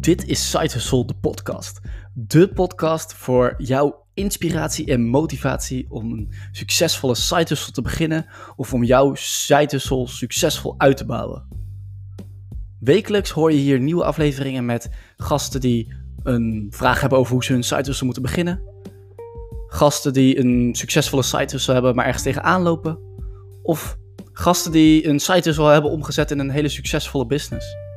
Dit is Side Hustle, de podcast. De podcast voor jouw inspiratie en motivatie om een succesvolle side hustle te beginnen of om jouw side hustle succesvol uit te bouwen. Wekelijks hoor je hier nieuwe afleveringen met gasten die een vraag hebben over hoe ze hun side hustle moeten beginnen. Gasten die een succesvolle side hustle hebben, maar ergens tegenaan lopen. Of gasten die een side hustle hebben omgezet in een hele succesvolle business.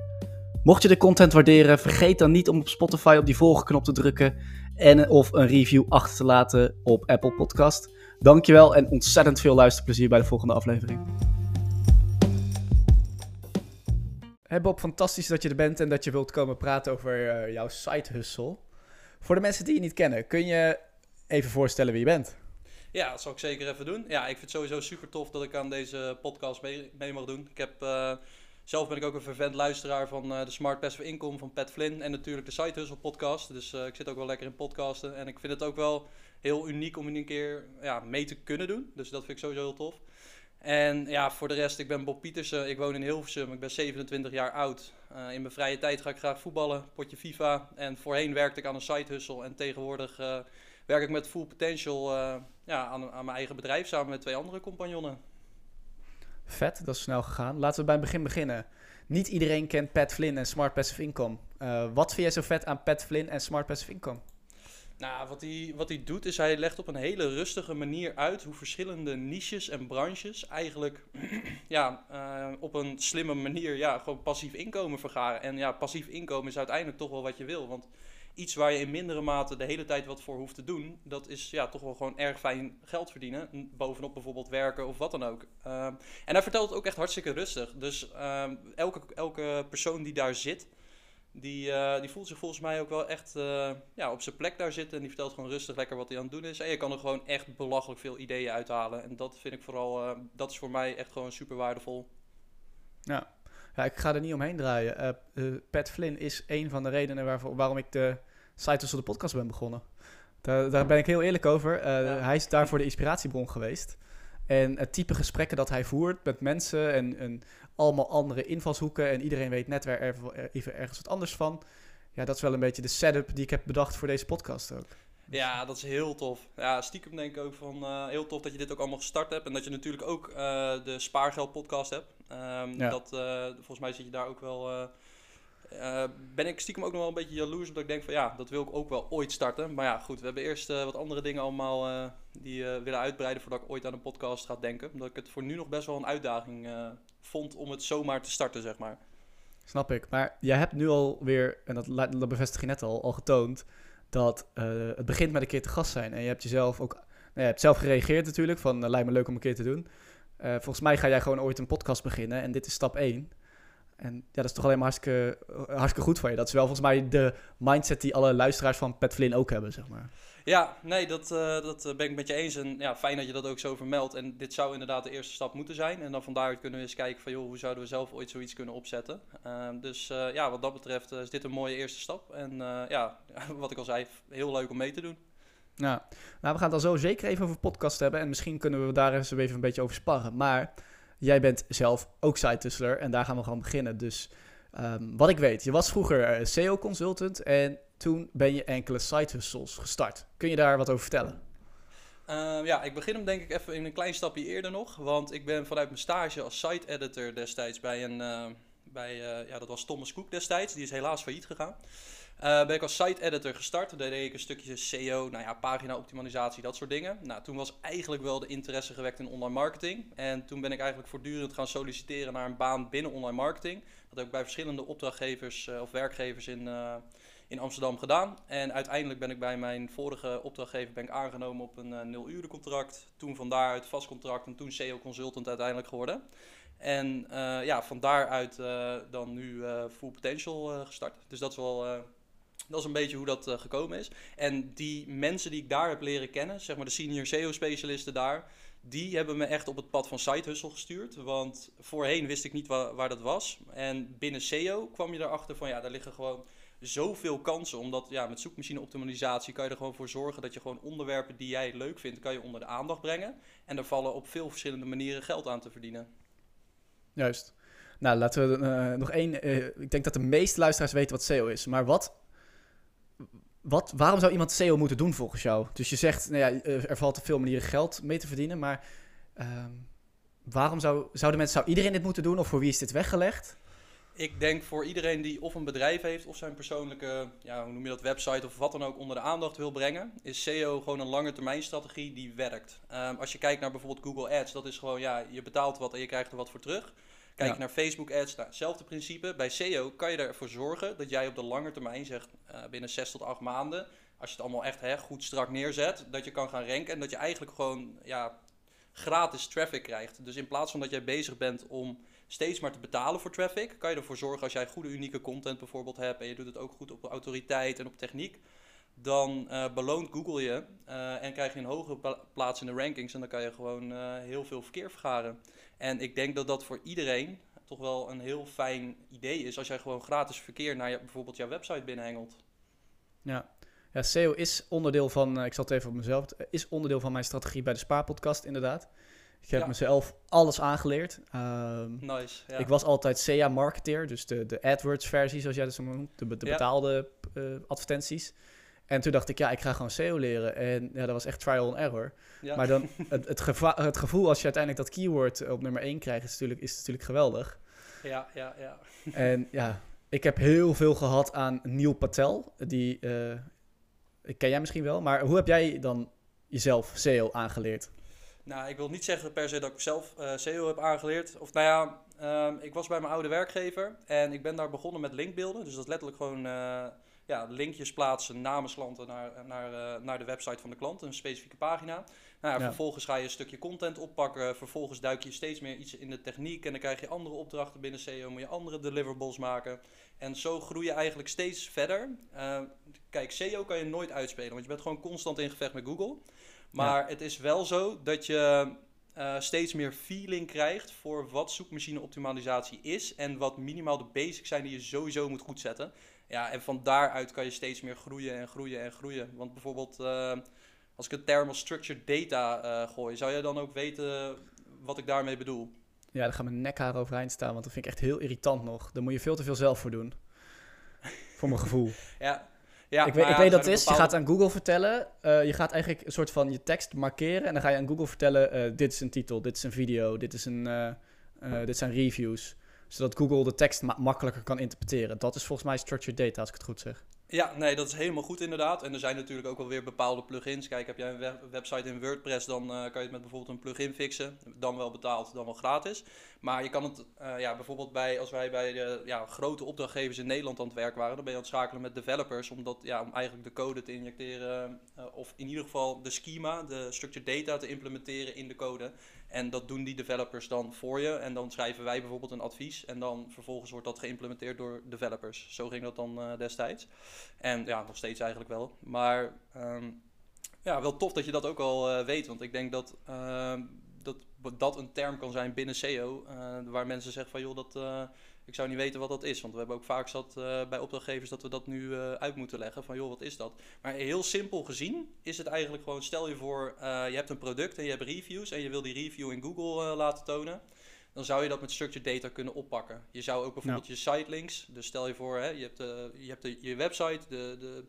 Mocht je de content waarderen, vergeet dan niet om op Spotify op die volgknop te drukken en of een review achter te laten op Apple Podcast. Dankjewel en ontzettend veel luisterplezier bij de volgende aflevering. Hey Bob, fantastisch dat je er bent en dat je wilt komen praten over eh, jouw side hustle. Voor de mensen die je niet kennen, kun je even voorstellen wie je bent? Ja, dat zal ik zeker even doen. Ja, ik vind het sowieso super tof dat ik aan deze podcast mee, mee mag doen. Ik heb, uh, zelf ben ik ook een vervent luisteraar van uh, de Smart Passive Income van Pat Flynn en natuurlijk de Side Hustle podcast. Dus uh, ik zit ook wel lekker in podcasten en ik vind het ook wel heel uniek om een keer ja, mee te kunnen doen. Dus dat vind ik sowieso heel tof. En ja, voor de rest, ik ben Bob Pietersen. Ik woon in Hilversum. Ik ben 27 jaar oud. Uh, in mijn vrije tijd ga ik graag voetballen, potje FIFA. En voorheen werkte ik aan een side hustle. En tegenwoordig werk ik met Full Potential ja, aan, aan, mijn eigen bedrijf samen met twee andere compagnonnen. Vet, dat is snel gegaan. Laten we bij het begin beginnen. Niet iedereen kent Pat Flynn en Smart Passive Income. wat vind jij zo vet aan Pat Flynn en Smart Passive Income? Nou, wat hij, wat hij doet is hij legt op een hele rustige manier uit hoe verschillende niches en branches eigenlijk ja, uh, op een slimme manier ja, gewoon passief inkomen vergaren. En ja, passief inkomen is uiteindelijk toch wel wat je wil. Want iets waar je in mindere mate de hele tijd wat voor hoeft te doen, dat is ja, toch wel gewoon erg fijn geld verdienen. Bovenop bijvoorbeeld werken of wat dan ook. Uh, en hij vertelt het ook echt hartstikke rustig. Dus uh, elke, elke persoon die daar zit die, uh, die voelt zich volgens mij ook wel echt uh, ja, op zijn plek daar zitten. En die vertelt gewoon rustig lekker wat hij aan het doen is. En je kan er gewoon echt belachelijk veel ideeën uithalen. En dat vind ik vooral, uh, dat is voor mij echt gewoon super waardevol. Ja, ja ik ga er niet omheen draaien. Pat Flynn is een van de redenen waarvoor, waarom ik de site tussen de podcast ben begonnen. Daar, daar ben ik heel eerlijk over. Ja. Hij is daarvoor de inspiratiebron geweest. En het type gesprekken dat hij voert met mensen en, en allemaal andere invalshoeken en iedereen weet net weer even ergens wat anders van. Ja, dat is wel een beetje de setup die ik heb bedacht voor deze podcast ook. Ja, dat is heel tof. Ja, stiekem denk ik ook van uh, heel tof dat je dit ook allemaal gestart hebt. En dat je natuurlijk ook uh, de Spaargeld podcast hebt. Um, ja. dat, uh, volgens mij zit je daar ook wel... ben ik stiekem ook nog wel een beetje jaloers. Omdat ik denk van ja, dat wil ik ook wel ooit starten. Maar ja, goed, we hebben eerst wat andere dingen allemaal die willen uitbreiden voordat ik ooit aan een podcast ga denken. Omdat ik het voor nu nog best wel een uitdaging vond om het zomaar te starten, zeg maar. Snap ik. Maar jij hebt nu alweer, en dat, dat bevestig je net al, al getoond, dat uh, het begint met een keer te gast zijn. En je hebt jezelf ook, nou, je hebt zelf gereageerd natuurlijk, van uh, lijkt me leuk om een keer te doen. Uh, volgens mij ga jij gewoon ooit een podcast beginnen en dit is stap 1. En ja, dat is toch alleen maar hartstikke, hartstikke goed voor je. Dat is wel volgens mij de mindset die alle luisteraars van Pat Flynn ook hebben, zeg maar. Ja, nee, dat, uh, dat ben ik met je eens. En ja, fijn dat je dat ook zo vermeldt. En dit zou inderdaad de eerste stap moeten zijn. En dan van daaruit kunnen we eens kijken van, joh, hoe zouden we zelf ooit zoiets kunnen opzetten. Uh, dus uh, ja, wat dat betreft is dit een mooie eerste stap. En ja, wat ik al zei, heel leuk om mee te doen. Ja, nou, we gaan het dan zo zeker even over podcast hebben. En misschien kunnen we daar eens even een beetje over sparren. Maar jij bent zelf ook site en daar gaan we gewoon beginnen. Dus um, wat ik weet, je was vroeger SEO-consultant en toen ben je enkele side hustles gestart. Kun je daar wat over vertellen? Uh, ja, ik begin hem denk ik even in een klein stapje eerder nog. Want ik ben vanuit mijn stage als site editor destijds bij een... Uh, bij, uh, ja, dat was Thomas Cook destijds. Die is helaas failliet gegaan. ben ik als site editor gestart. Daar deed ik een stukje SEO, nou ja, pagina optimalisatie, dat soort dingen. Nou, toen was eigenlijk wel de interesse gewekt in online marketing. En toen ben ik eigenlijk voortdurend gaan solliciteren naar een baan binnen online marketing. Dat heb ik bij verschillende opdrachtgevers of werkgevers in in Amsterdam gedaan. En uiteindelijk ben ik bij mijn vorige opdrachtgever ben ik aangenomen op een nul uren contract. Toen van daaruit vast contract en toen SEO consultant uiteindelijk geworden. En uh, ja, van daaruit uh, dan nu Full Potential gestart. Dus dat is wel dat is een beetje hoe dat gekomen is. En die mensen die ik daar heb leren kennen, zeg maar de senior SEO-specialisten daar, die hebben me echt op het pad van side hustle gestuurd. Want voorheen wist ik niet waar dat was. En binnen SEO kwam je erachter van ja, daar liggen gewoon zoveel kansen. Omdat ja, met zoekmachine optimalisatie kan je er gewoon voor zorgen dat je gewoon onderwerpen die jij leuk vindt, kan je onder de aandacht brengen. En er vallen op veel verschillende manieren geld aan te verdienen. Juist. Nou, laten we uh, nog één. Uh, ik denk dat de meeste luisteraars weten wat SEO is. Maar wat, wat, waarom zou iemand SEO moeten doen volgens jou? Dus je zegt, nou ja, er valt te veel manieren geld mee te verdienen. Maar ehm, waarom zou, zouden mensen, zou iedereen dit moeten doen? Of voor wie is dit weggelegd? Ik denk voor iedereen die of een bedrijf heeft of zijn persoonlijke, ja, hoe noem je dat, website of wat dan ook onder de aandacht wil brengen, is SEO gewoon een lange termijn strategie die werkt. Um, als je kijkt naar bijvoorbeeld Google Ads, dat is gewoon, ja, je betaalt wat en je krijgt er wat voor terug. Kijk je naar Facebook ads, nou, hetzelfde principe. Bij SEO kan je ervoor zorgen dat jij op de lange termijn, zegt uh, binnen 6 tot 8 maanden, als je het allemaal echt hè, goed strak neerzet, dat je kan gaan ranken en dat je eigenlijk gewoon ja, gratis traffic krijgt. Dus in plaats van dat jij bezig bent om steeds maar te betalen voor traffic, kan je ervoor zorgen als jij goede unieke content bijvoorbeeld hebt en je doet het ook goed op autoriteit en op techniek, dan uh, beloont Google je uh, en krijg je een hogere plaats in de rankings en dan kan je gewoon uh, heel veel verkeer vergaren. En ik denk dat dat voor iedereen toch wel een heel fijn idee is als jij gewoon gratis verkeer naar bijvoorbeeld jouw website binnenhengelt. Ja. ja, SEO is onderdeel van, ik zal het even op mezelf, is onderdeel van mijn strategie bij de Spaarpodcast inderdaad. Ik heb mezelf alles aangeleerd. Um, nice. Ja. Ik was altijd SEA-marketeer, dus de, de AdWords-versie, zoals jij dat zo noemt, de, de betaalde uh, advertenties. En toen dacht ik, ja, ik ga gewoon SEO leren. En ja, dat was echt trial and error. Ja. Maar dan, het, het, het, gevoel als je uiteindelijk dat keyword op nummer 1 krijgt, is natuurlijk, is natuurlijk geweldig. Ja, ja, ja. En ja, ik heb heel veel gehad aan Neil Patel. Die, uh, ik ken jij misschien wel, maar hoe heb jij dan jezelf SEO aangeleerd? Nou, ik wil niet zeggen per se dat ik zelf uh, SEO heb aangeleerd. Of nou ja, um, ik was bij mijn oude werkgever en ik ben daar begonnen met linkbeelden. Dus dat is letterlijk gewoon uh, ja, linkjes plaatsen namens klanten naar, naar, uh, naar de website van de klant, een specifieke pagina. Nou, ja, Vervolgens ga je een stukje content oppakken. Vervolgens duik je steeds meer iets in de techniek. En dan krijg je andere opdrachten binnen SEO. Moet je andere deliverables maken. En zo groei je eigenlijk steeds verder. Uh, kijk, SEO kan je nooit uitspelen. Want je bent gewoon constant in gevecht met Google. Maar het is wel zo dat je uh, steeds meer feeling krijgt voor wat zoekmachine optimalisatie is. En wat minimaal de basics zijn die je sowieso moet goed zetten. Ja, en van daaruit kan je steeds meer groeien en groeien en groeien. Want bijvoorbeeld, uh, als ik een term als structured data uh, gooi, zou jij dan ook weten wat ik daarmee bedoel? Ja, daar gaat mijn nekhaar overeind staan, want dat vind ik echt heel irritant nog. Daar moet je veel te veel zelf voor doen. voor mijn gevoel. Ja, ja, ik weet, ik weet dat het is. Je gaat aan Google vertellen. Uh, je gaat eigenlijk een soort van je tekst markeren. En dan ga je aan Google vertellen: uh, dit is een titel, dit is een video, dit, is een, uh, dit zijn reviews. Zodat Google de tekst ma makkelijker kan interpreteren. Dat is volgens mij structured data, als ik het goed zeg. Ja, nee, dat is helemaal goed inderdaad. En er zijn natuurlijk ook wel weer bepaalde plugins. Kijk, heb jij een website in WordPress, dan uh, kan je het met bijvoorbeeld een plugin fixen. Dan wel betaald, dan wel gratis. Maar je kan het uh, ja, bijvoorbeeld bij, als wij bij de ja, grote opdrachtgevers in Nederland aan het werk waren, dan ben je aan het schakelen met developers. Omdat, ja, om eigenlijk de code te injecteren, uh, of in ieder geval de schema, de structured data te implementeren in de code. En dat doen die developers dan voor je. En dan schrijven wij bijvoorbeeld een advies. En dan vervolgens wordt dat geïmplementeerd door developers. Zo ging dat dan uh, destijds. En ja, nog steeds eigenlijk wel. Maar um, ja, wel tof dat je dat ook al uh, weet. Want ik denk dat, uh, dat dat een term kan zijn binnen SEO. Uh, waar mensen zeggen van joh, dat ik zou niet weten wat dat is. Want we hebben ook vaak zat uh, bij opdrachtgevers dat we dat nu uh, uit moeten leggen. Van joh, wat is dat? Maar heel simpel gezien is het eigenlijk gewoon: stel je voor, uh, je hebt een product en je hebt reviews. En je wil die review in Google laten tonen. Dan zou je dat met structured data kunnen oppakken. Je zou ook bijvoorbeeld ja. je site links. Dus stel je voor, hè, je hebt, je, hebt de, je website, de, de,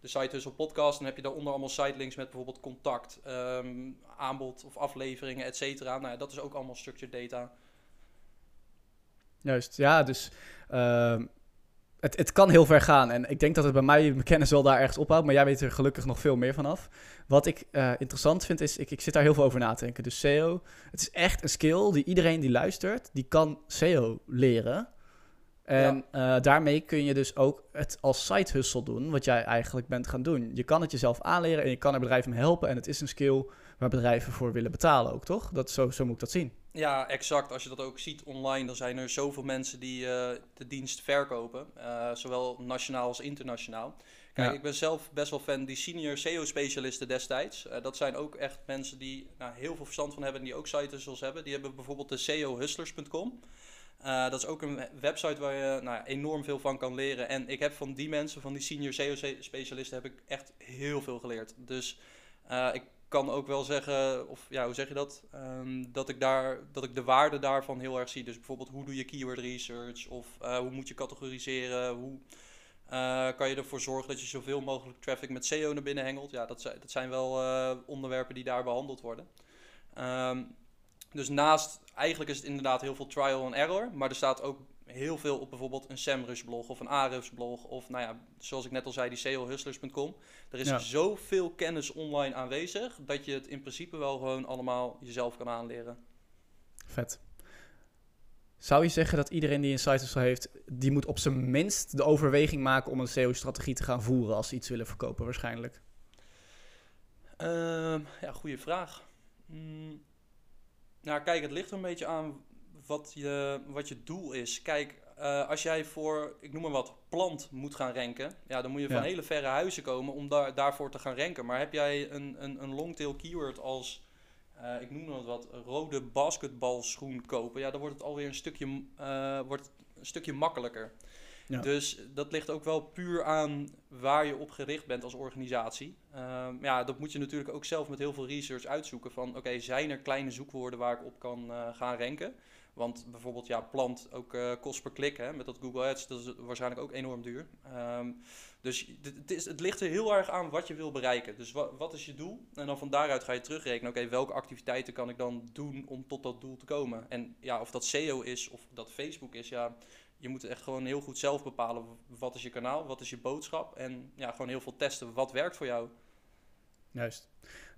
de site Hustle Podcast. Dan heb je daaronder allemaal sitelinks met bijvoorbeeld contact, um, aanbod of afleveringen, et cetera. Nou ja, dat is ook allemaal structured data. Juist, ja, dus uh, het, het kan heel ver gaan. En ik denk dat het bij mij mijn kennis wel daar ergens ophoudt, maar jij weet er gelukkig nog veel meer vanaf. Wat ik uh, interessant vind is, ik, ik zit daar heel veel over na te denken. Dus SEO, het is echt een skill die iedereen die luistert, die kan SEO leren. En ja. uh, daarmee kun je dus ook het als side hustle doen, wat jij eigenlijk bent gaan doen. Je kan het jezelf aanleren en je kan er bedrijven mee helpen. En het is een skill waar bedrijven voor willen betalen ook, toch? Dat, zo, zo moet ik dat zien. Ja, exact. Als je dat ook ziet online, dan zijn er zoveel mensen die uh, de dienst verkopen. Uh, zowel nationaal als internationaal. Kijk, ja. ik ben zelf best wel fan die senior SEO-specialisten destijds. Uh, dat zijn ook echt mensen die nou, heel veel verstand van hebben en die ook sites zoals hebben. Die hebben bijvoorbeeld de SEOhustlers.com. Uh, dat is ook een website waar je nou, enorm veel van kan leren. En ik heb van die mensen, van die senior SEO-specialisten, heb ik echt heel veel geleerd. Dus uh, ik kan ook wel zeggen, of ja, hoe zeg je dat? Ehm, dat, ik daar, dat ik de waarde daarvan heel erg zie. Dus bijvoorbeeld, hoe doe je keyword research? Of uh, hoe moet je categoriseren? Hoe uh, kan je ervoor zorgen dat je zoveel mogelijk traffic met SEO naar binnen hengelt? Ja, dat, zijn, dat zijn wel uh, onderwerpen die daar behandeld worden. Um, dus naast, eigenlijk is het inderdaad heel veel trial and error, maar er staat ook heel veel op bijvoorbeeld een SEMrush blog of een Ahrefs blog of nou ja, zoals ik net al zei, die SEOhustlers.com. Er is ja. zoveel kennis online aanwezig dat je het in principe wel gewoon allemaal jezelf kan aanleren. Vet. Zou je zeggen dat iedereen die een site heeft, die moet op zijn minst de overweging maken om een SEO-strategie te gaan voeren als ze iets willen verkopen waarschijnlijk? Uh, ja, goede vraag. Mm, nou, kijk, het ligt er een beetje aan wat je, wat je doel is. Kijk, uh, als jij voor, ik noem maar wat, plant moet gaan renken, ja, dan moet je van hele verre huizen komen om daar, daarvoor te gaan renken. Maar heb jij een, een, een longtail keyword als, uh, ik noem maar wat, rode basketbalschoen kopen, ja, dan wordt het alweer een stukje, uh, wordt een stukje makkelijker. Ja. Dus dat ligt ook wel puur aan waar je op gericht bent als organisatie. Um, ja, dat moet je natuurlijk ook zelf met heel veel research uitzoeken. Van oké, zijn er kleine zoekwoorden waar ik op kan uh, gaan renken? Want bijvoorbeeld, ja, plant ook uh, kost per klik hè, met dat Google Ads, dat is waarschijnlijk ook enorm duur. Um, dus het, is, het ligt er heel erg aan wat je wil bereiken. Dus wat, wat is je doel? En dan van daaruit ga je terugrekenen, oké, welke activiteiten kan ik dan doen om tot dat doel te komen? En ja, of dat SEO is of dat Facebook is, ja, je moet echt gewoon heel goed zelf bepalen wat is je kanaal, wat is je boodschap. En ja, gewoon heel veel testen wat werkt voor jou. Juist.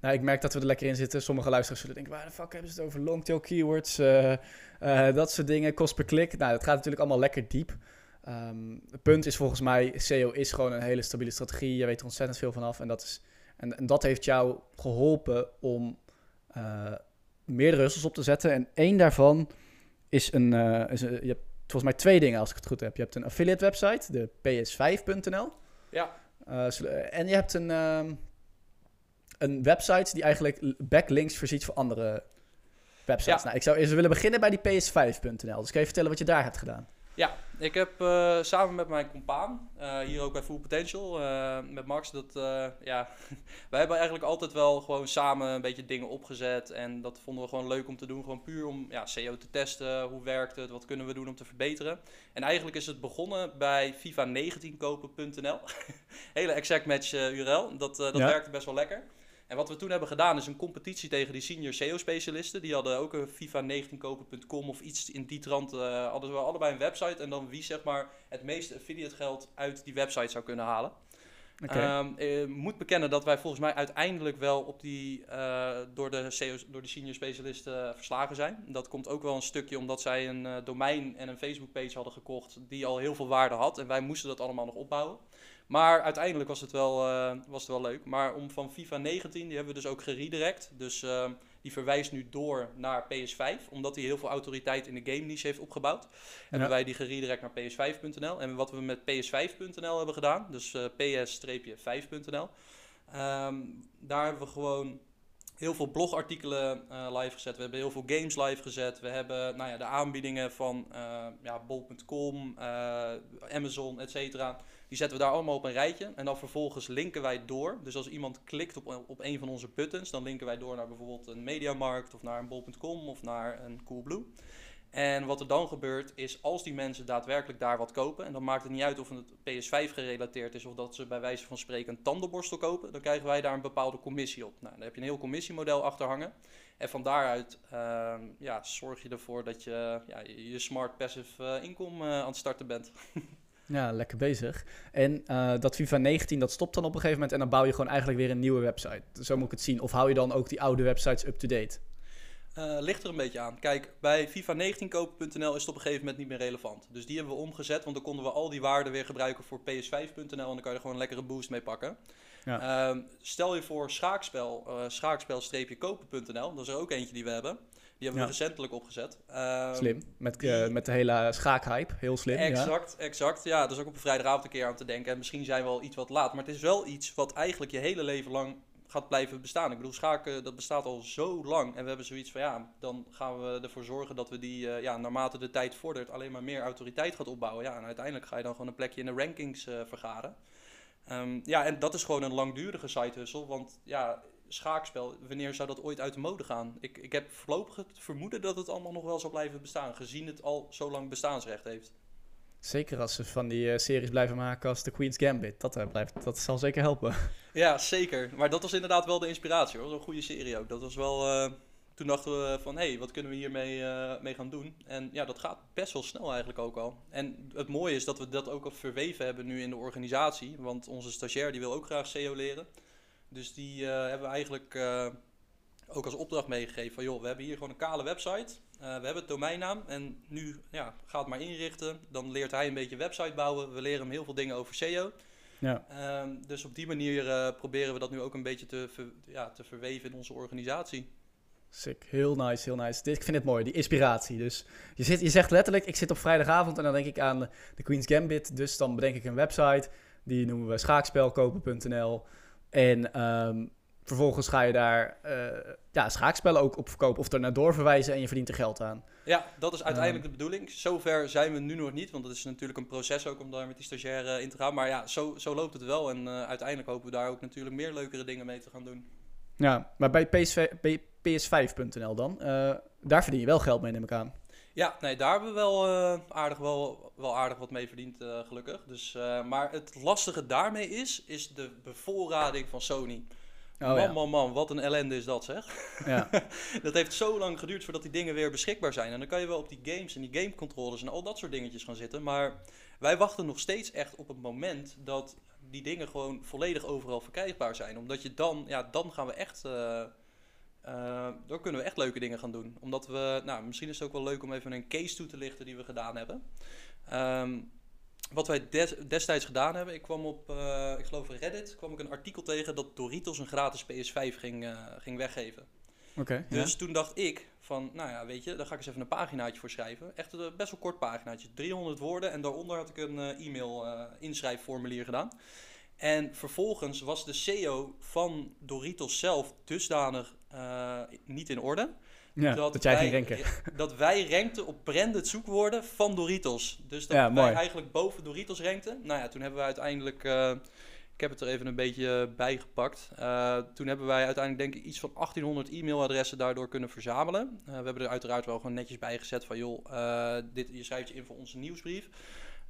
Nou, ik merk dat we er lekker in zitten. Sommige luisteraars zullen denken, waar de fuck hebben ze het over? Longtail keywords, uh, uh, dat soort dingen, kost per klik. Nou, dat gaat natuurlijk allemaal lekker diep. Um, het punt is volgens mij, SEO is gewoon een hele stabiele strategie. Je weet er ontzettend veel vanaf. En dat, is, en, en dat heeft jou geholpen om uh, meerdere hustles op te zetten. En één daarvan is een, is een je hebt volgens mij twee dingen als ik het goed heb. Je hebt een affiliate website, de ps5.nl. Ja. En je hebt een, uh, een website die eigenlijk backlinks voorziet voor andere websites. Ja. Nou, ik zou eerst willen beginnen bij die ps5.nl. Dus kan je vertellen wat je daar hebt gedaan? Ja, ik heb uh, samen met mijn compaan, uh, hier ook bij Full Potential, uh, met Max, dat, ja, wij hebben eigenlijk altijd wel gewoon samen een beetje dingen opgezet. En dat vonden we gewoon leuk om te doen, gewoon puur om ja, SEO te testen. Hoe werkt het, wat kunnen we doen om te verbeteren. En eigenlijk is het begonnen bij FIFA19kopen.nl. Hele exact match URL, dat, dat ja. werkte best wel lekker. En wat we toen hebben gedaan is een competitie tegen die senior SEO-specialisten. Die hadden ook een FIFA19kopen.com of iets in die trant. Uh, hadden we allebei een website. En dan wie zeg maar het meeste affiliate geld uit die website zou kunnen halen. Okay. Um, ik moet bekennen dat wij volgens mij uiteindelijk wel op die, uh, door, de door de senior specialisten verslagen zijn. Dat komt ook wel een stukje omdat zij een uh, domein en een Facebook page hadden gekocht die al heel veel waarde had. En wij moesten dat allemaal nog opbouwen. Maar uiteindelijk was het, wel, uh, was het wel leuk. Maar om van FIFA 19, die hebben we dus ook geredirect. Dus uh, die verwijst nu door naar PS5. Omdat hij heel veel autoriteit in de game niche heeft opgebouwd. Ja. Hebben wij die geredirect naar ps5.nl. En wat we met ps5.nl hebben gedaan, dus uh, ps-5.nl. Um, daar hebben we gewoon heel veel blogartikelen uh, live gezet. We hebben heel veel games live gezet. We hebben nou ja, de aanbiedingen van uh, ja, bol.com, uh, Amazon, et cetera. Die zetten we daar allemaal op een rijtje. En dan vervolgens linken wij door. Dus als iemand klikt op, op een van onze buttons, dan linken wij door naar bijvoorbeeld een Mediamarkt of naar een bol.com of naar een Coolblue. En wat er dan gebeurt is, als die mensen daadwerkelijk daar wat kopen, en dan maakt het niet uit of het PS5 gerelateerd is of dat ze bij wijze van spreken een tandenborstel kopen, dan krijgen wij daar een bepaalde commissie op. Nou, dan heb je een heel commissiemodel achter hangen. En van daaruit uh, ja, zorg je ervoor dat je ja, je smart passive uh, inkomen uh, aan het starten bent. Ja, lekker bezig. En uh, dat FIFA 19, dat stopt dan op een gegeven moment en dan bouw je gewoon eigenlijk weer een nieuwe website. Zo moet ik het zien. Of hou je dan ook die oude websites up-to-date? Uh, ligt er een beetje aan. Kijk, bij FIFA19kopen.nl is het op een gegeven moment niet meer relevant. Dus die hebben we omgezet, want dan konden we al die waarden weer gebruiken voor PS5.nl en dan kan je er gewoon een lekkere boost mee pakken. Ja. Uh, stel je voor schaakspel, uh, schaakspel-kopen.nl, dat is er ook eentje die we hebben. Die hebben we recentelijk opgezet. Um, slim, met, die... met de hele schaakhype, heel slim. Exact, ja. exact. Ja, dat is ook op een vrijdagavond een keer aan te denken. En misschien zijn we al iets wat laat, maar het is wel iets wat eigenlijk je hele leven lang gaat blijven bestaan. Ik bedoel, schaken dat bestaat al zo lang. En we hebben zoiets van ja, dan gaan we ervoor zorgen dat we die, uh, ja, naarmate de tijd vordert, alleen maar meer autoriteit gaat opbouwen. Ja, en uiteindelijk ga je dan gewoon een plekje in de rankings uh, vergaren. Um, ja, en dat is gewoon een langdurige side hustle. Want ja, schaakspel, wanneer zou dat ooit uit de mode gaan? Ik, ik heb voorlopig het vermoeden dat het allemaal nog wel zal blijven bestaan, gezien het al zo lang bestaansrecht heeft. Zeker als ze van die uh, series blijven maken als The Queen's Gambit. Dat, uh, blijft, dat zal zeker helpen. Ja, zeker. Maar dat was inderdaad wel de inspiratie hoor. Zo'n goede serie ook. Dat was wel... Uh, toen dachten we van, hé, hey, wat kunnen we hiermee mee gaan doen? En ja, dat gaat best wel snel eigenlijk ook al. En het mooie is dat we dat ook al verweven hebben nu in de organisatie. Want onze stagiair die wil ook graag SEO leren. Dus die hebben we eigenlijk ook als opdracht meegegeven van, joh, we hebben hier gewoon een kale website. Uh, we hebben het domeinnaam en nu ja, ga het maar inrichten. Dan leert hij een beetje website bouwen. We leren hem heel veel dingen over SEO. Ja. Uh, dus op die manier proberen we dat nu ook een beetje te, ver, ja, te verweven in onze organisatie. Sick, heel nice, heel nice. Ik vind het mooi, die inspiratie. Dus je, zit, je zegt letterlijk, ik zit op vrijdagavond en dan denk ik aan de Queen's Gambit. Dus dan bedenk ik een website, die noemen we schaakspelkopen.nl. En um, vervolgens ga je daar uh, ja, schaakspellen ook op verkopen of er naar doorverwijzen en je verdient er geld aan. Ja, dat is uiteindelijk de bedoeling. Zover zijn we nu nog niet, want het is natuurlijk een proces ook om daar met die stagiaire in te gaan. Maar ja, zo, zo loopt het wel en uh, uiteindelijk hopen we daar ook natuurlijk meer leukere dingen mee te gaan doen. Ja, maar bij PSV, ps5.nl dan, uh, daar verdien je wel geld mee, neem ik aan. Ja, nee, daar hebben we wel, uh, aardig, wel, wel aardig wat mee verdiend, uh, gelukkig. Dus, uh, maar het lastige daarmee is, is de bevoorrading van Sony. Oh, man, ja. man, man, wat een ellende is dat zeg. Ja. dat heeft zo lang geduurd voordat die dingen weer beschikbaar zijn. En dan kan je wel op die games en die gamecontrollers en al dat soort dingetjes gaan zitten. Maar wij wachten nog steeds echt op het moment dat die dingen gewoon volledig overal verkrijgbaar zijn. Omdat je dan, ja, dan gaan we echt... Uh, uh, dan kunnen we echt leuke dingen gaan doen. Omdat we, nou, misschien is het ook wel leuk om even een case toe te lichten die we gedaan hebben. Um, wat wij destijds gedaan hebben, ik kwam op, uh, ik geloof Reddit, kwam ik een artikel tegen dat Doritos een gratis PS5 ging, uh, ging weggeven. Oké. dus ja. toen dacht ik van, nou ja, weet je, daar ga ik eens even een paginaatje voor schrijven. Echt een best wel kort paginaatje, 300 woorden. En daaronder had ik een uh, e-mail inschrijfformulier gedaan. En vervolgens was de SEO van Doritos zelf dusdanig niet in orde ja, dat, dat jij wij, ging ranken. Dat wij rankten op branded zoekwoorden van Doritos. Dus dat ja, wij eigenlijk boven Doritos rankten. Nou ja, toen hebben we uiteindelijk... Uh, ik heb het er even een beetje bij gepakt. Uh, toen hebben wij uiteindelijk denk ik iets van 1800 e-mailadressen daardoor kunnen verzamelen. Uh, we hebben er uiteraard wel gewoon netjes bij gezet van... joh, dit, je schrijft je in voor onze nieuwsbrief.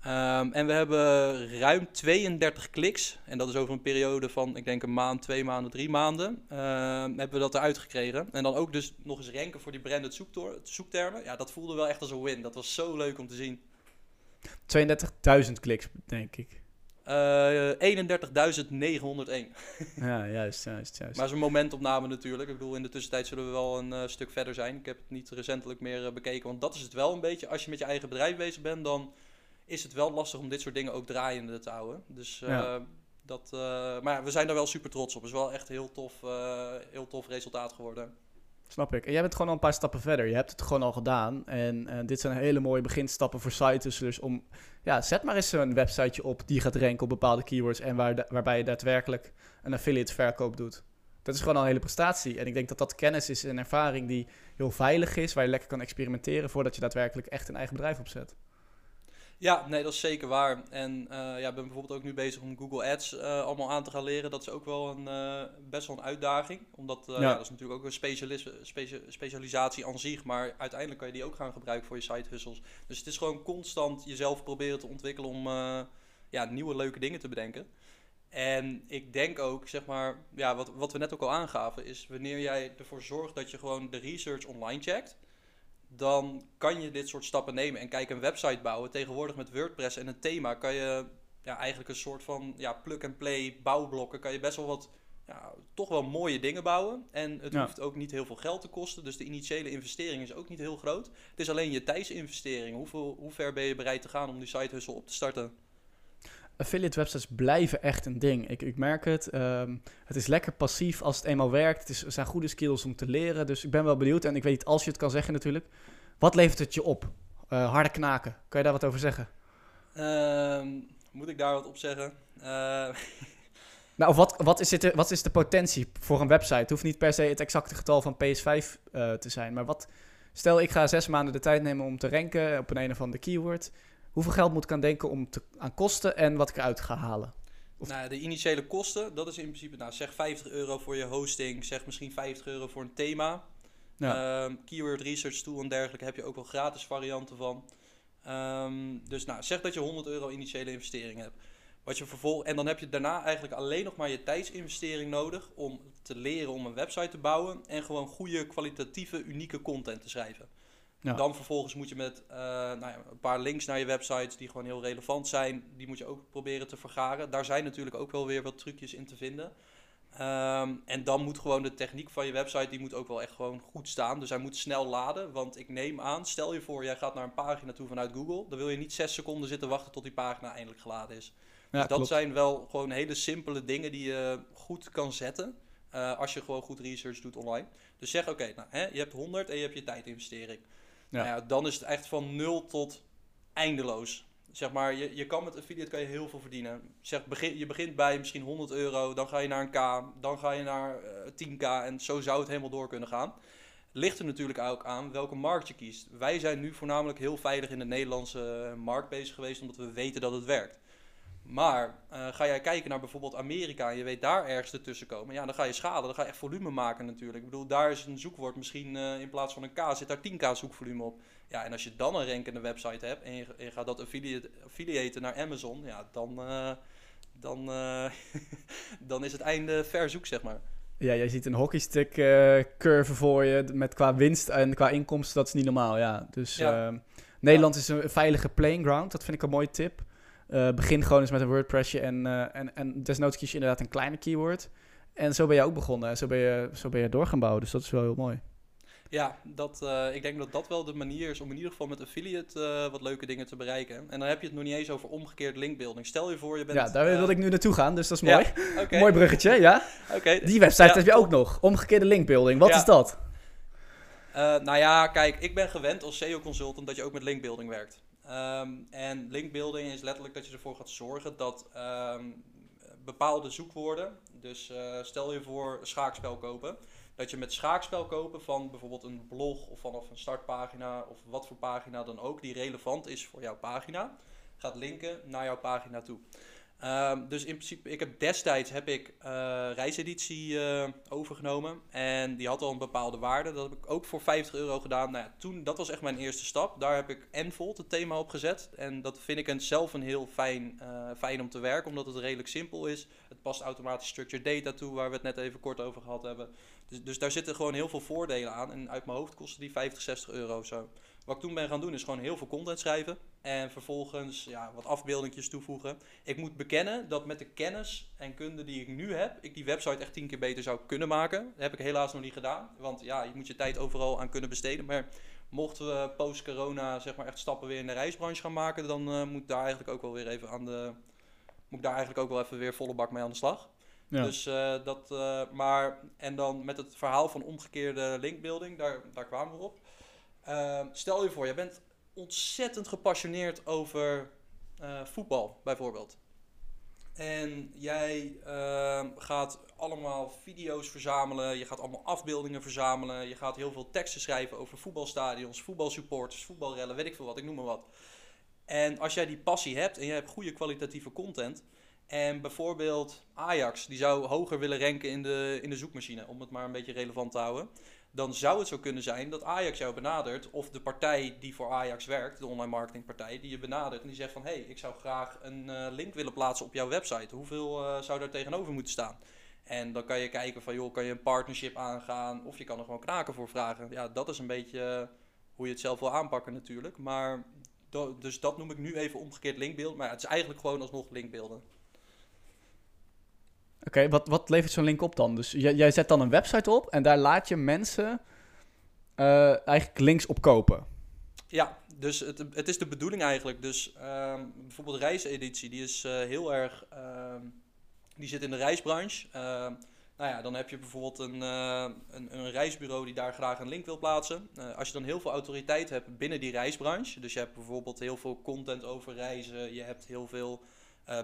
Um, en we hebben ruim 32 kliks. En dat is over een periode van, ik denk een maand, twee maanden, drie maanden. Uh, hebben we dat eruit gekregen. En dan ook dus nog eens ranken voor die branded zoektermen. Ja, dat voelde wel echt als een win. Dat was zo leuk om te zien. 32.000 kliks, denk ik. Uh, 31.901. ja, juist, juist, juist. Maar een momentopname natuurlijk. Ik bedoel, in de tussentijd zullen we wel een uh, stuk verder zijn. Ik heb het niet recentelijk meer uh, bekeken. Want dat is het wel een beetje. Als je met je eigen bedrijf bezig bent, dan is het wel lastig om dit soort dingen ook draaiende te houden. Dus uh, dat, uh, maar we zijn daar wel super trots op. Het is wel echt heel tof, uh, heel tof resultaat geworden. Snap ik. En jij bent gewoon al een paar stappen verder. Je hebt het gewoon al gedaan. En dit zijn hele mooie beginstappen voor sites. Dus om, ja, zet maar eens een websiteje op die gaat ranken op bepaalde keywords. En waar waarbij je daadwerkelijk een affiliate verkoop doet. Dat is gewoon al een hele prestatie. En ik denk dat dat kennis is en ervaring die heel veilig is. Waar je lekker kan experimenteren voordat je daadwerkelijk echt een eigen bedrijf opzet. Ja, nee, dat is zeker waar. En uh, ja, ik ben bijvoorbeeld ook nu bezig om Google Ads uh, allemaal aan te gaan leren. Dat is ook wel een, uh, best wel een uitdaging. Omdat ja. ja. dat is natuurlijk ook een specialis specia specialisatie aan zich. Maar uiteindelijk kan je die ook gaan gebruiken voor je side hustles. Dus het is gewoon constant jezelf proberen te ontwikkelen om ja, nieuwe leuke dingen te bedenken. En ik denk ook, zeg maar, ja, wat, wat we net ook al aangaven, is wanneer jij ervoor zorgt dat je gewoon de research online checkt dan kan je dit soort stappen nemen. En kijk, een website bouwen. Tegenwoordig met WordPress en een thema kan je ja, eigenlijk een soort van ja, plug-and-play bouwblokken. Kan je best wel wat, ja, toch wel mooie dingen bouwen. En het hoeft ook niet heel veel geld te kosten. Dus de initiële investering is ook niet heel groot. Het is alleen je tijdsinvestering. Hoeveel, hoe ver ben je bereid te gaan om die site hustle op te starten? Affiliate websites blijven echt een ding. Ik, ik merk het. Um, het is lekker passief als het eenmaal werkt. Het, is, zijn goede skills om te leren. Dus ik ben wel benieuwd. En ik weet niet als je het kan zeggen natuurlijk. Wat levert het je op? Uh, harde knaken. Kan je daar wat over zeggen? Um, moet ik daar wat op zeggen? Uh... nou, of wat, wat, is het, wat is de potentie voor een website? Het hoeft niet per se het exacte getal van PS5 uh, eh, te zijn. Maar wat, stel ik ga zes maanden de tijd nemen om te ranken op een, een of andere keyword. Hoeveel geld moet ik aan denken om te, aan kosten en wat ik eruit ga halen? Of- Nou, de initiële kosten, dat is in principe, nou, zeg 50 euro voor je hosting, zeg misschien 50 euro voor een thema. Ja. Ehm, keyword research tool en dergelijke heb je ook wel gratis varianten van. Ehm, dus nou, zeg dat je 100 euro initiële investering hebt. Wat je vervol en dan heb je daarna eigenlijk alleen nog maar je tijdsinvestering nodig om te leren om een website te bouwen en gewoon goede, kwalitatieve, unieke content te schrijven. Ja. Dan vervolgens moet je met eh, nou ja, een paar links naar je websites die gewoon heel relevant zijn, die moet je ook proberen te vergaren. Daar zijn natuurlijk ook wel weer wat trucjes in te vinden. Ehm, en dan moet gewoon de techniek van je website, die moet ook wel echt gewoon goed staan. Dus hij moet snel laden, want ik neem aan, stel je voor, jij gaat naar een pagina toe vanuit Google, dan wil je niet zes seconden zitten wachten tot die pagina eindelijk geladen is. Ja, dus dat klopt. zijn wel gewoon hele simpele dingen die je goed kan zetten, eh, als je gewoon goed research doet online. Dus zeg, oké, nou, hè, je hebt 100 en je hebt je tijdinvestering. Ja. Nou ja, dan is het echt van 0 tot eindeloos. Zeg maar, je, je kan met affiliate kan je heel veel verdienen. Zeg, begin, je begint bij misschien 100 euro, dan ga je naar een K, dan ga je naar eh, 10K en zo zou het helemaal door kunnen gaan. Ligt er natuurlijk ook aan welke markt je kiest. Wij zijn nu voornamelijk heel veilig in de Nederlandse markt bezig geweest, omdat we weten dat het werkt. Maar eh, ga jij kijken naar bijvoorbeeld Amerika en je weet daar ergens ertussen komen, ja, dan ga je schalen, dan ga je echt volume maken natuurlijk. Ik bedoel, daar is een zoekwoord misschien eh, in plaats van een K, zit daar 10K zoekvolume op. Ja, en als je dan een rankende website hebt en je, gaat dat affiliate, affiliaten naar Amazon, ja, dan, eh, dan, dan is het einde verzoek, zeg maar. Ja, jij ziet een hockeystick curve voor je met qua winst en qua inkomsten, dat is niet normaal, ja. Dus Ja. ehm, Nederland is een veilige playing ground, dat vind ik een mooie tip. Eh, begin gewoon eens met een WordPressje en, eh, en, en desnoods kies je inderdaad een kleine keyword. En zo ben je ook begonnen en zo ben je, zo ben je door gaan bouwen, dus dat is wel heel mooi. Ja, dat, eh, ik denk dat dat wel de manier is om in ieder geval met affiliate eh, wat leuke dingen te bereiken. En dan heb je het nog niet eens over omgekeerd linkbuilding. Stel je voor, je bent... ja, daar eh, wilde ik nu naartoe gaan, dus dat is ja, mooi. Mooi bruggetje, ja. oké. Die website Ja, heb je ook nog, omgekeerde linkbuilding. Wat Ja. is dat? Nou ja, kijk, ik ben gewend als SEO-consultant dat je ook met linkbuilding werkt. Ehm, en linkbuilding is letterlijk dat je ervoor gaat zorgen dat ehm, bepaalde zoekwoorden, dus eh, stel je voor schaakspel kopen, dat je met schaakspel kopen van bijvoorbeeld een blog of vanaf een startpagina of wat voor pagina dan ook, die relevant is voor jouw pagina, gaat linken naar jouw pagina toe. Ehm, dus in principe, ik heb destijds heb ik eh, reiseditie eh, overgenomen en die had al een bepaalde waarde. Dat heb ik ook voor 50 euro gedaan. Nou ja, toen, dat was echt mijn eerste stap. Daar heb ik Envolt, het thema, op gezet. En dat vind ik zelf een heel fijn, eh, fijn om te werken, omdat het redelijk simpel is. Het past automatisch structured data toe, waar we het net even kort over gehad hebben. Dus, dus daar zitten gewoon heel veel voordelen aan. En uit mijn hoofd kostte die 50, 60 euro zo. Wat ik toen ben gaan doen is gewoon heel veel content schrijven. En vervolgens ja, wat afbeeldingjes toevoegen. Ik moet bekennen dat met de kennis en kunde die ik nu heb, ik die website echt tien keer beter zou kunnen maken. Dat heb ik helaas nog niet gedaan. Want ja, je moet je tijd overal aan kunnen besteden. Maar mochten we post-corona zeg maar echt stappen weer in de reisbranche gaan maken, dan eh, moet daar eigenlijk ook wel weer even aan de. Moet ik daar eigenlijk ook wel even weer volle bak mee aan de slag. Ja. Dus eh, dat, eh, maar, en dan met het verhaal van omgekeerde linkbuilding, daar, daar kwamen we op. Eh, stel je voor, je bent ontzettend gepassioneerd over eh, voetbal, bijvoorbeeld. En jij eh, gaat allemaal video's verzamelen, je gaat allemaal afbeeldingen verzamelen, je gaat heel veel teksten schrijven over voetbalstadions, voetbalsupporters, voetbalrellen, weet ik veel wat, ik noem maar wat. En als jij die passie hebt en je hebt goede kwalitatieve content, en bijvoorbeeld Ajax, die zou hoger willen ranken in de, in de zoekmachine, om het maar een beetje relevant te houden. Dan zou het zo kunnen zijn dat Ajax jou benadert, of de partij die voor Ajax werkt, de online marketingpartij, die je benadert en die zegt van hé, hey, ik zou graag een eh, link willen plaatsen op jouw website. Hoeveel eh, zou daar tegenover moeten staan? En dan kan je kijken van joh, kan je een partnership aangaan of je kan er gewoon knaken voor vragen. Ja, dat is een beetje eh, hoe je het zelf wil aanpakken natuurlijk. Maar dus dat noem ik nu even omgekeerd linkbeeld. Maar ja, het is eigenlijk gewoon alsnog linkbeelden. Oké, wat, wat levert zo'n link op dan? Dus jij, jij zet dan een website op en daar laat je mensen eh, eigenlijk links op kopen. Ja, dus het, het is de bedoeling eigenlijk. Dus ehm, bijvoorbeeld reiseditie, die is eh, heel erg. ehm, die zit in de reisbranche. Ehm, nou ja, dan heb je bijvoorbeeld een, eh, een, een reisbureau die daar graag een link wil plaatsen. Als je dan heel veel autoriteit hebt binnen die reisbranche. Dus je hebt bijvoorbeeld heel veel content over reizen. Je hebt heel veel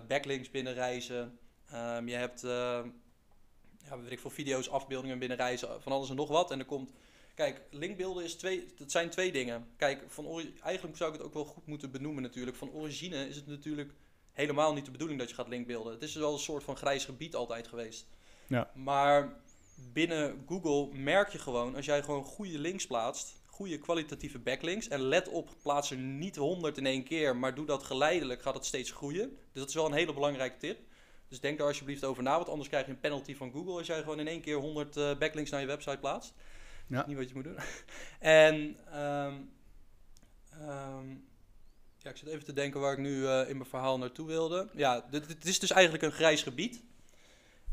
backlinks binnen reizen. Ehm, je hebt eh, ja, weet ik veel, video's, afbeeldingen binnen reizen, van alles en nog wat. En er komt Kijk, linkbeelden is twee, dat zijn twee dingen. Kijk, van eigenlijk zou ik het ook wel goed moeten benoemen natuurlijk. Van origine is het natuurlijk helemaal niet de bedoeling dat je gaat linkbeelden. Het is wel een soort van grijs gebied altijd geweest. Ja. Maar binnen Google merk je gewoon, als jij gewoon goede links plaatst, goede kwalitatieve backlinks. En let op, plaats er niet 100 in één keer, maar doe dat geleidelijk, gaat het steeds groeien. Dus dat is wel een hele belangrijke tip. Dus denk daar alsjeblieft over na, want anders krijg je een penalty van Google als jij gewoon in één keer 100 uh, backlinks naar je website plaatst. Ja. Dat is niet wat je moet doen. en um, um, ja, ik zit even te denken waar ik nu uh, in mijn verhaal naartoe wilde. Ja, het is dus eigenlijk een grijs gebied.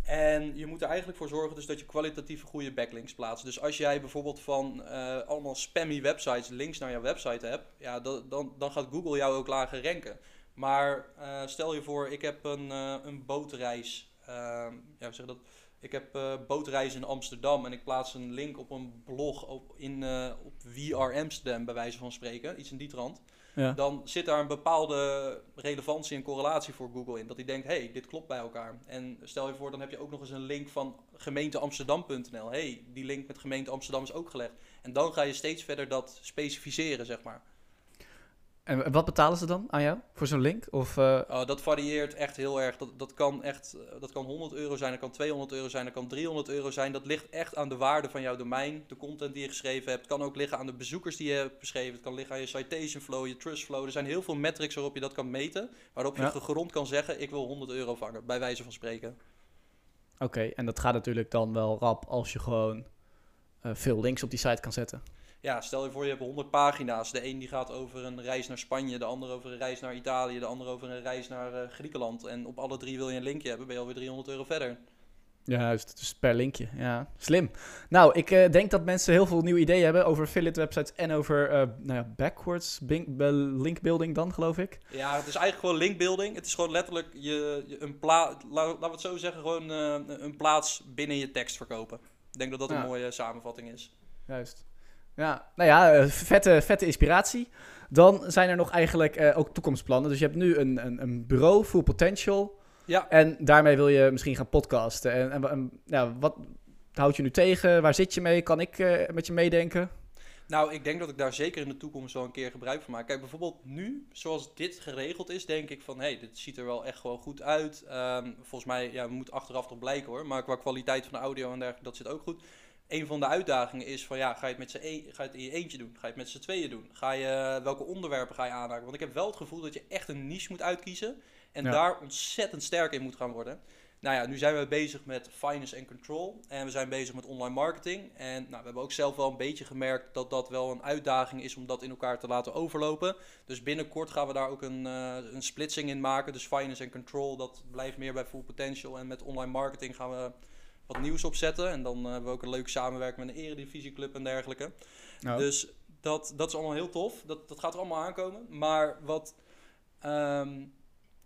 En je moet er eigenlijk voor zorgen dus dat je kwalitatieve goede backlinks plaatst. Dus als jij bijvoorbeeld van uh, allemaal spammy websites links naar jouw website hebt, ja, dan, dan gaat Google jou ook lager ranken. Maar uh, stel je voor, ik heb een, uh, een bootreis. Ehm, ja, zeg dat? Ik heb bootreis in Amsterdam en ik plaats een link op een blog op, in, op VR Amsterdam, bij wijze van spreken. Iets in die trant ja. dan zit daar een bepaalde relevantie en correlatie voor Google in. Dat hij denkt, hey, dit klopt bij elkaar. En stel je voor, dan heb je ook nog eens een link van gemeenteamsterdam.nl. hey, die link met gemeente Amsterdam is ook gelegd. En dan ga je steeds verder dat specificeren, zeg maar. En wat betalen ze dan aan jou voor zo'n link? Of, uh... oh, dat varieert echt heel erg. Dat, dat, kan echt, eh, dat kan 100 euro zijn, dat kan 200 euro zijn, dat kan 300 euro zijn. Dat ligt echt aan de waarde van jouw domein, de content die je geschreven hebt. Het kan ook liggen aan de bezoekers die je hebt beschreven. Het kan liggen aan je citation flow, je trust flow. Er zijn heel veel metrics waarop je dat kan meten. Waarop je ja. gegrond kan zeggen, ik wil 100 euro vangen, bij wijze van spreken. Oké, en dat gaat natuurlijk dan wel rap als je gewoon uh, veel links op die site kan zetten ja, stel je voor je hebt 100 pagina's. De een die gaat over een reis naar Spanje, de ander over een reis naar Italië, de ander over een reis naar uh, Griekenland. En op alle drie wil je een linkje hebben, ben je alweer 300 euro verder. Ja, juist. Dus per linkje. Ja, slim. Nou, ik uh, denk dat mensen heel veel nieuwe ideeën hebben over affiliate websites en over uh, nou ja, backwards linkbuilding dan, geloof ik. Ja, het is eigenlijk gewoon linkbuilding. Het is gewoon letterlijk je, je een plaats, laten we het zo zeggen, gewoon uh, een plaats binnen je tekst verkopen. Ik denk dat dat ja. een mooie samenvatting is. Juist. Ja, nou ja, eh, vette, vette inspiratie. Dan zijn er nog eigenlijk uh, ook toekomstplannen. Dus je hebt nu een, een, een, bureau, Full Potential. Ja. En daarmee wil je misschien gaan podcasten. En, en, en ja, wat houdt je nu tegen? Waar zit je mee? Kan ik uh, met je meedenken? Nou, ik denk dat ik daar zeker in de toekomst wel een keer gebruik van maak. Kijk, bijvoorbeeld nu, zoals dit geregeld is, denk ik van... hé, hey, dit ziet er wel echt gewoon goed uit. Um, volgens mij, ja, moet achteraf nog blijken hoor. Maar qua kwaliteit van de audio en dergelijke, dat zit ook goed een van de uitdagingen is van ja, ga je het, met z'n e ga je het in je eentje doen? Ga je het met z'n tweeën doen? Ga je, welke onderwerpen ga je aanraken? Want ik heb wel het gevoel dat je echt een niche moet uitkiezen en daar ontzettend sterk in moet gaan worden. Nou ja, nu zijn we bezig met finance en control en we zijn bezig met online marketing. En nou, we hebben ook zelf wel een beetje gemerkt dat dat wel een uitdaging is om dat in elkaar te laten overlopen. Dus binnenkort gaan we daar ook een, uh, een splitsing in maken. Dus finance en control, dat blijft meer bij full potential. En met online marketing gaan we wat nieuws opzetten. En dan uh, hebben we ook een leuke samenwerking met een eredivisieclub en dergelijke. Nou. Dus dat, dat is allemaal heel tof. Dat, dat gaat er allemaal aankomen. Maar wat um,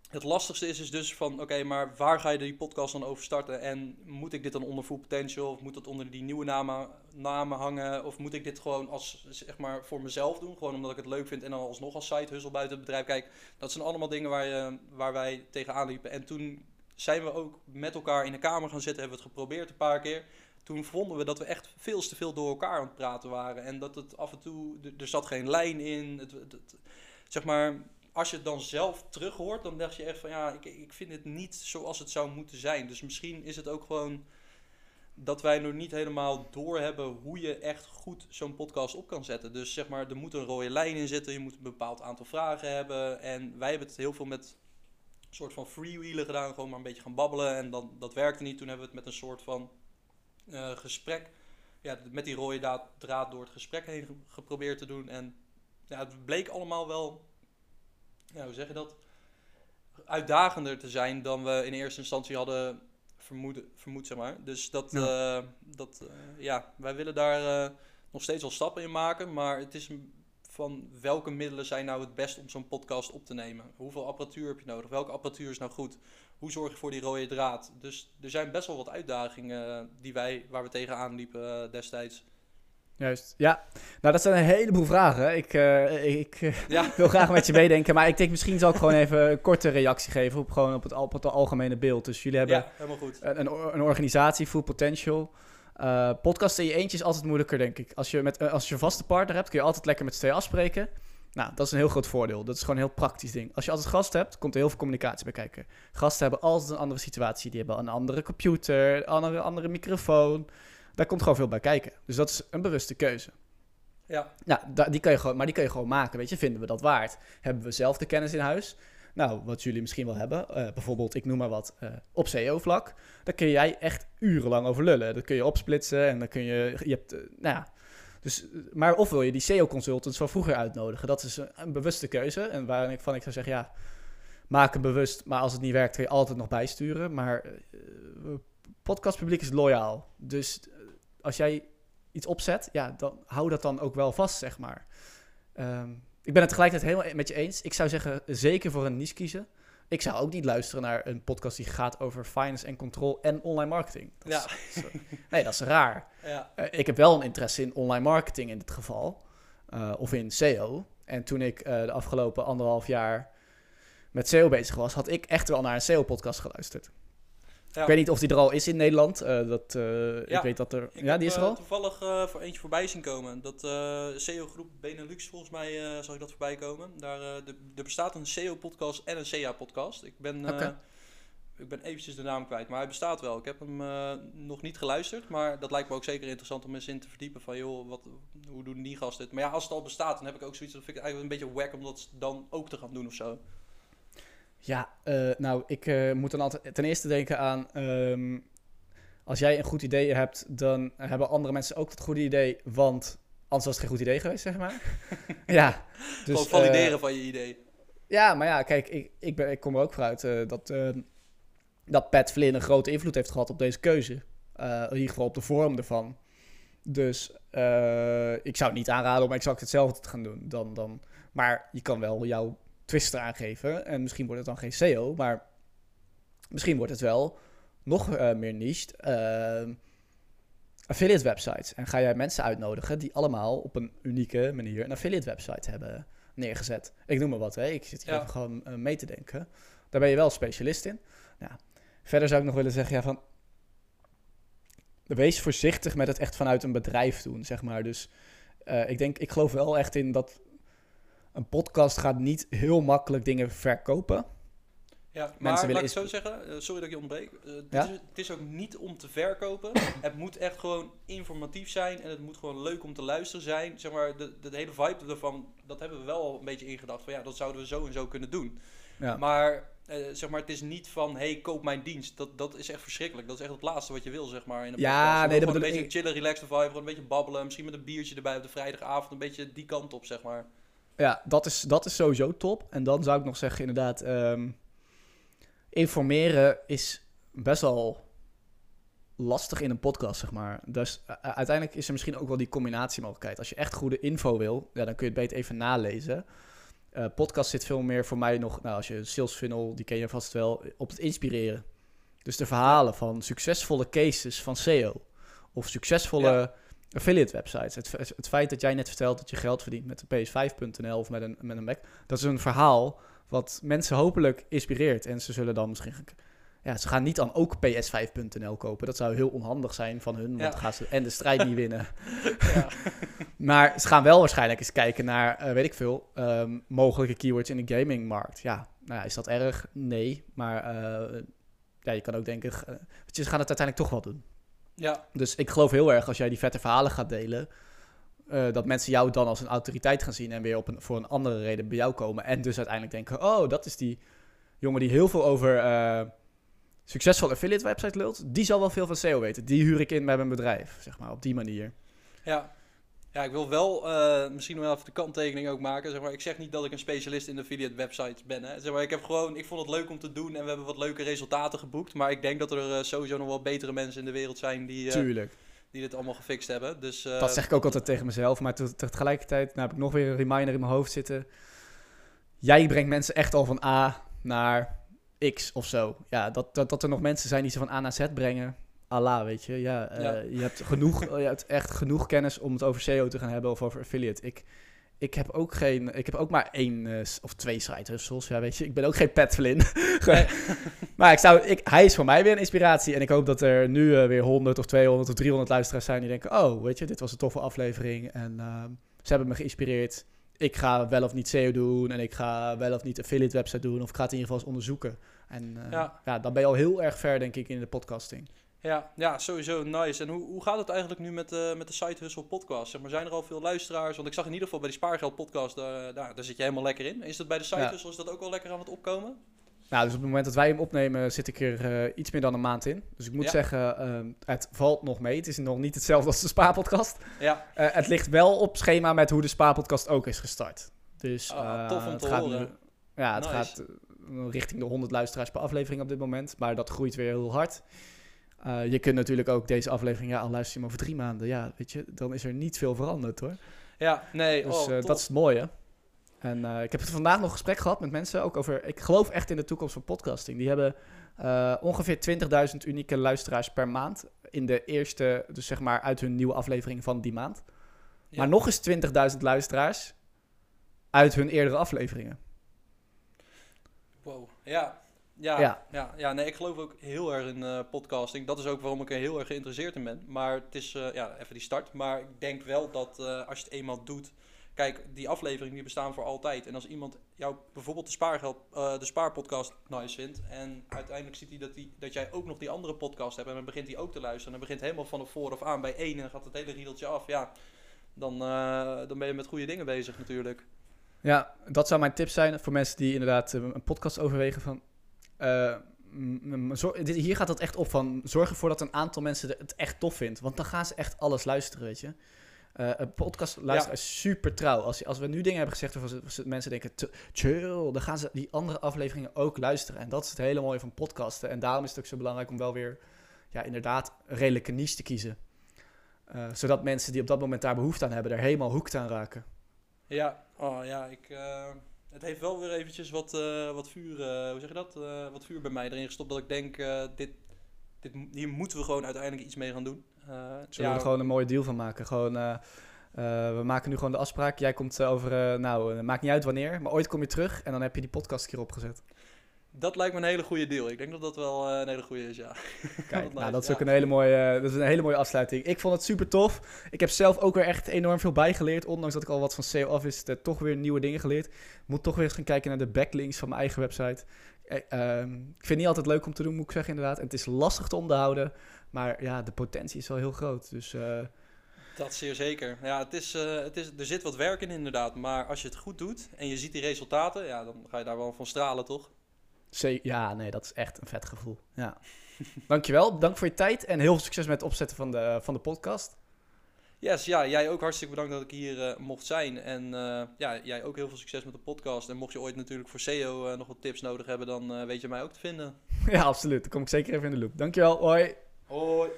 het lastigste is, is dus van... Oké, maar waar ga je die podcast dan over starten? En moet ik dit dan onder Full Potential? Of moet dat onder die nieuwe namen, namen hangen? Of moet ik dit gewoon als, zeg maar, voor mezelf doen? Gewoon omdat ik het leuk vind en dan alsnog als side hustle buiten het bedrijf. Kijk, dat zijn allemaal dingen waar, je, waar wij tegenaan liepen. En toen zijn we ook met elkaar in de kamer gaan zitten, hebben we het geprobeerd een paar keer. Toen vonden we dat we echt veel te veel door elkaar aan het praten waren. En dat het af en toe, er zat geen lijn in. Het, zeg maar, als je het dan zelf terug hoort, dan dacht je echt van ja, ik, ik vind het niet zoals het zou moeten zijn. Dus misschien is het ook gewoon dat wij nog niet helemaal doorhebben hoe je echt goed zo'n podcast op kan zetten. Dus zeg maar, er moet een rode lijn in zitten, je moet een bepaald aantal vragen hebben. En wij hebben het heel veel met soort van freewheelen gedaan. Gewoon maar een beetje gaan babbelen. En dan, dat werkte niet. Toen hebben we het met een soort van uh, gesprek. Ja, met die rode draad, draad door het gesprek heen geprobeerd te doen. En ja, het bleek allemaal wel. Ja, hoe zeg je dat? Uitdagender te zijn dan we in eerste instantie hadden vermoed, vermoed zeg maar. Dus dat, ja, uh, dat uh, ja wij willen daar nog steeds wel stappen in maken. Maar het is een van welke middelen zijn nou het best om zo'n podcast op te nemen? Hoeveel apparatuur heb je nodig? Welke apparatuur is nou goed? Hoe zorg je voor die rode draad? Dus er zijn best wel wat uitdagingen eh, die wij, waar we tegenaan liepen uh, destijds. Juist, ja. Nou, dat zijn een heleboel vragen. Ik, uh, ik ja. wil graag met je meedenken, maar ik denk misschien zal ik gewoon even een korte reactie geven op, gewoon op, het, op het algemene beeld. Dus jullie hebben ja, helemaal goed. Een organisatie, Full Potential. Uh, podcast in je eentje is altijd moeilijker, denk ik. Als je, met, uh, als je een vaste partner hebt, kun je altijd lekker met z'n tweeën afspreken. Nou, dat is een heel groot voordeel. Dat is gewoon een heel praktisch ding. Als je altijd gast hebt, komt er heel veel communicatie bij kijken. Gasten hebben altijd een andere situatie. Die hebben een andere computer, een andere, andere microfoon. Daar komt gewoon veel bij kijken. Dus dat is een bewuste keuze. Ja. Da- die kan je gewoon, maar die kan je gewoon maken. Weet je, vinden we dat waard? Hebben we zelf de kennis in huis? Nou, wat jullie misschien wel hebben, eh, bijvoorbeeld, ik noem maar wat, eh, op SEO-vlak. Daar kun jij echt urenlang over lullen. Dat kun je opsplitsen en dan kun je, je hebt, eh, nou ja. Dus, maar of wil je die SEO-consultants van vroeger uitnodigen? Dat is een, bewuste keuze. En waarin ik zou zeggen, ja, maak hem bewust. Maar als het niet werkt, kun je altijd nog bijsturen. Maar eh, podcastpubliek is loyaal. Dus als jij iets opzet, ja, dan hou dat dan ook wel vast, zeg maar. Ehm, ik ben het tegelijkertijd helemaal met je eens. Ik zou zeggen, zeker voor een niche kiezen. Ik zou ook niet luisteren naar een podcast die gaat over finance en control en online marketing. Dat Ja. is- dat is- nee, dat is raar. Ja. Eh, ik heb wel een interesse in online marketing in dit geval. eh, of in SEO. En toen ik eh, de afgelopen anderhalf jaar met SEO bezig was, had ik echt wel naar een SEO-podcast geluisterd. Ja. Ik weet niet of die er al is in Nederland. eh, dat, eh, Ik weet dat er... Ik ja, heb, die is er eh, al? toevallig voor eentje voorbij zien komen. Dat SEO-groep Benelux, volgens mij zag ik dat voorbij komen. Daar, de- er bestaat een SEO-podcast en een SEA-podcast. Ik ben... Ik ben eventjes de naam kwijt, maar hij bestaat wel. Ik heb hem nog niet geluisterd, maar dat lijkt me ook zeker interessant om eens in te verdiepen. Van joh, wat, hoe doen die gasten het? Maar ja, als het al bestaat, dan heb ik ook zoiets, dat vind ik eigenlijk een beetje wack om dat dan ook te gaan doen of zo. Ja, eh, nou, ik eh, moet dan altijd ten eerste denken aan... ehm, als jij een goed idee hebt, dan hebben andere mensen ook het goede idee. Want anders was het geen goed idee geweest, zeg maar. ja, dus... Gewoon valideren eh, van je idee. Ja, maar ja, kijk, ik, ik, ben, ik kom er ook vooruit dat, eh, dat Pat Flynn een grote invloed heeft gehad op deze keuze. In ieder geval op de vorm ervan. Dus ik zou het niet aanraden om exact hetzelfde te gaan doen. Dan, dan, maar je kan wel jouw twist eraan geven. En misschien wordt het dan geen SEO, maar misschien wordt het wel nog eh, meer niche. eh, affiliate websites. En ga jij mensen uitnodigen die allemaal op een unieke manier een affiliate website hebben neergezet. Ik noem maar wat, hè. ik zit hier Ja. even gewoon eh, mee te denken. Daar ben je wel specialist in. Ja. Verder zou ik nog willen zeggen, ja, van... Wees voorzichtig met het echt vanuit een bedrijf doen, zeg maar. Dus ik denk, ik geloof wel echt in dat een podcast gaat niet heel makkelijk dingen verkopen. Ja, maar Mensen willen laat ik zo zeggen, eh, sorry dat ik je ontbreek. Eh, dit Ja? is, het is ook niet om te verkopen. het moet echt gewoon informatief zijn en het moet gewoon leuk om te luisteren zijn. Zeg maar, de, de, hele vibe ervan, dat hebben we wel een beetje ingedacht. Van ja, dat zouden we zo en zo kunnen doen. Ja. Maar eh, zeg maar, het is niet van, hey, koop mijn dienst. Dat, dat is echt verschrikkelijk. Dat is echt het laatste wat je wil, zeg maar, in een Ja, podcast. Nee, dat een beetje chillen, relaxed vibe, gewoon een beetje babbelen. Misschien met een biertje erbij op de vrijdagavond. Een beetje die kant op, zeg maar. Ja, dat is, dat is sowieso top. En dan zou ik nog zeggen, inderdaad, ehm, informeren is best wel lastig in een podcast, zeg maar. Dus uiteindelijk is er misschien ook wel die combinatiemogelijkheid. Als je echt goede info wil, ja, dan kun je het beter even nalezen. Eh, podcast zit veel meer voor mij nog, nou, als je sales funnel, die ken je vast wel, op het inspireren. Dus de verhalen van succesvolle cases van SEO. Of succesvolle. Affiliate websites. Het, het, het feit dat jij net vertelt dat je geld verdient met de PS5.nl of met een, met een Mac. Dat is een verhaal wat mensen hopelijk inspireert. En ze zullen dan misschien... Ja, ze gaan niet dan ook PS5.nl kopen. Dat zou heel onhandig zijn van hun. Want Ja. dan gaan ze en de strijd niet winnen. Ja. Maar ze gaan wel waarschijnlijk eens kijken naar, eh, weet ik veel, ehm, mogelijke keywords in de gamingmarkt. Ja, nou ja, is dat erg? Nee. Maar eh, ja, je kan ook denken, je, ze gaan het uiteindelijk toch wel doen. Ja, Dus ik geloof heel erg als jij die vette verhalen gaat delen, eh, dat mensen jou dan als een autoriteit gaan zien en weer op een, voor een andere reden bij jou komen. En dus uiteindelijk denken, oh, dat is die jongen die heel veel over eh succesvol affiliate website lult. Die zal wel veel van SEO weten. Die huur ik in bij mijn bedrijf, zeg maar, op die manier. Ja. Ja, ik wil wel eh, misschien wel even de kanttekening ook maken. Zeg maar, ik zeg niet dat ik een specialist in de affiliate websites ben. Hè. Zeg maar, ik, heb gewoon, ik vond het leuk om te doen en we hebben wat leuke resultaten geboekt. Maar ik denk dat er eh, sowieso nog wel betere mensen in de wereld zijn die, eh, Tuurlijk. die dit allemaal gefixt hebben. Dus, Dat zeg ik ook altijd tegen mezelf. Maar te- tegelijkertijd nou heb ik nog weer een reminder in mijn hoofd zitten. Jij brengt mensen echt al van A naar X of zo. Ja, dat, dat, dat er nog mensen zijn die ze van A naar Z brengen. Allah, weet je. Ja, eh, Ja. Je hebt genoeg, je hebt echt genoeg kennis om het over SEO te gaan hebben of over affiliate. Ik, ik heb ook geen, ik heb ook maar één eh, of twee side hustles. Ja, weet je, ik ben ook geen Pat Flynn. Nee. maar ik zou, ik, hij is voor mij weer een inspiratie. En ik hoop dat er nu eh, weer 100 of 200 of 300 luisteraars zijn die denken: Oh, weet je, dit was een toffe aflevering. En ehm, ze hebben me geïnspireerd. ik ga wel of niet SEO doen en ik ga wel of niet affiliate website doen of ik ga het in ieder geval eens onderzoeken. En Ja. ja. dan ben je al heel erg ver, denk ik, in de podcasting. Ja, ja, sowieso nice. En hoe, hoe gaat het eigenlijk nu met, de met de Side Hustle podcast? Zeg maar, zijn er al veel luisteraars? Want ik zag in ieder geval bij die Spaargeld podcast, daar, daar, daar zit je helemaal lekker in. Is dat bij de Side Ja. Hustle, is dat ook al lekker aan het opkomen? Nou, dus op het moment dat wij hem opnemen, zit ik er eh, iets meer dan een maand in. Dus ik moet Ja. zeggen, ehm, het valt nog mee. Het is nog niet hetzelfde als de Spa-podcast. Ja, Eh, het ligt wel op schema met hoe de Spa-podcast ook is gestart. Dus Ah, eh, tof om het te gaat horen. nu- ja, het Nice. gaat eh, richting de 100 luisteraars per aflevering op dit moment. Maar dat groeit weer heel hard. Eh, je kunt natuurlijk ook deze aflevering, ja, al luister je hem over drie maanden. Ja, weet je, dan is er niet veel veranderd hoor. ja nee, Dus oh, eh, dat is het mooie. En eh, ik heb vandaag nog gesprek gehad met mensen ook over. Ik geloof echt in de toekomst van podcasting. Die hebben ongeveer 20.000 unieke luisteraars per maand. In de eerste, dus zeg maar uit hun nieuwe aflevering van die maand. Ja. Maar nog eens 20.000 luisteraars uit hun eerdere afleveringen. Wow, ja. Ja, Ja. ja. Ja, nee, ik geloof ook heel erg in eh, podcasting. Dat is ook waarom ik er heel erg geïnteresseerd in ben. Maar het is, eh, ja, even die start. Maar ik denk wel dat eh, als je het eenmaal doet... Kijk, die afleveringen die bestaan voor altijd. En als iemand jou bijvoorbeeld de, spaargeld, de spaarpodcast nice vindt... en uiteindelijk ziet hij dat, die, dat jij ook nog die andere podcast hebt... en dan begint hij ook te luisteren... en dan begint helemaal van de vooraf aan bij één... en dan gaat het hele riedeltje af. Ja, dan, dan ben je met goede dingen bezig natuurlijk. Ja, dat zou mijn tip zijn voor mensen die inderdaad een podcast overwegen van... eh, hier gaat het echt op van zorg ervoor dat een aantal mensen het echt tof vindt. Want dan gaan ze echt alles luisteren, weet je. Eh, een podcast luisteren is super trouw. Als, als we nu dingen hebben gezegd waarvan mensen denken, "T- chill, dan gaan ze die andere afleveringen ook luisteren. En dat is het hele mooie van podcasten. En daarom is het ook zo belangrijk om wel weer, ja, inderdaad, een redelijke niche te kiezen. Eh, zodat mensen die op dat moment daar behoefte aan hebben, er helemaal hoekt aan raken. Ja, oh ja, ik, het heeft wel weer eventjes wat, eh, wat vuur, eh, hoe zeg je dat? Eh, wat vuur bij mij erin gestopt dat ik denk, dit, dit, hier moeten we gewoon uiteindelijk iets mee gaan doen. Zullen ja, we er gewoon een mooie deal van maken? Gewoon, we maken nu gewoon de afspraak. Jij komt over, nou, maakt niet uit wanneer, maar ooit kom je terug en dan heb je die podcast een keer opgezet. Dat lijkt me een hele goede deal. Ik denk dat dat wel eh, een hele goede is, ja. Kijk, Wat nou, dat is ja. ook een hele, mooie, eh, dat is een hele mooie afsluiting. Ik vond het super tof. Ik heb zelf ook weer echt enorm veel bijgeleerd. Ondanks dat ik al wat van SEO af is, toch weer nieuwe dingen geleerd. Moet toch weer eens gaan kijken naar de backlinks van mijn eigen website. Eh, ehm, ik vind het niet altijd leuk om te doen, moet ik zeggen inderdaad. En het is lastig te onderhouden. Maar ja, de potentie is wel heel groot. Dus eh, Dat zeer zeker. Ja, het is, het is, er zit wat werk in inderdaad, maar als je het goed doet en je ziet die resultaten, ja, dan ga je daar wel van stralen, toch? Ja, nee, dat is echt een vet gevoel. Ja. Dankjewel, dank voor je tijd en heel veel succes met het opzetten van de, van de podcast. Yes, ja, jij ook hartstikke bedankt dat ik hier eh, mocht zijn. En eh, ja, jij ook heel veel succes met de podcast. En mocht je ooit natuurlijk voor SEO eh, nog wat tips nodig hebben, dan eh, weet je mij ook te vinden. Ja, absoluut. Dan kom ik zeker even in de loop. Dankjewel, hoi. Hoi.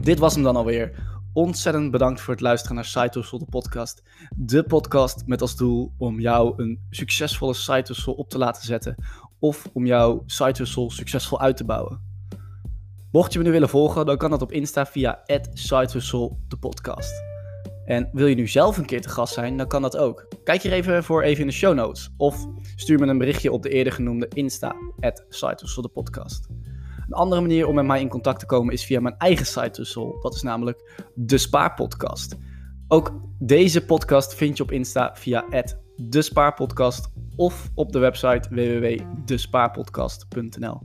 Dit was hem dan alweer. Ontzettend bedankt voor het luisteren naar Side de podcast. De podcast met als doel om jou een succesvolle side op te laten zetten. Of om jouw side succesvol uit te bouwen. Mocht je me nu willen volgen, dan kan dat op Insta via @sidehustle de podcast. En wil je nu zelf een keer te gast zijn, dan kan dat ook. Kijk hier even voor even in de show notes. Of stuur me een berichtje op de eerder genoemde Insta, @sidehustle de podcast. Een andere manier om met mij in contact te komen is via mijn eigen site Hustle. Dat is namelijk de Spaarpodcast. Ook deze podcast vind je op Insta via de Spaarpodcast of op de website www.despaarpodcast.nl.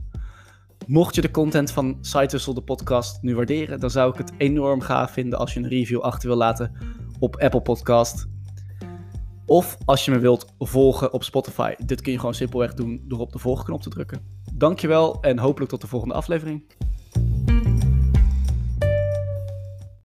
Mocht je de content van Site de podcast, nu waarderen, dan zou ik het enorm gaaf vinden als je een review achter wil laten op Apple Podcast. Of als je me wilt volgen op Spotify. Dit kun je gewoon simpelweg doen door op de volgknop te drukken. Dankjewel en hopelijk tot de volgende aflevering.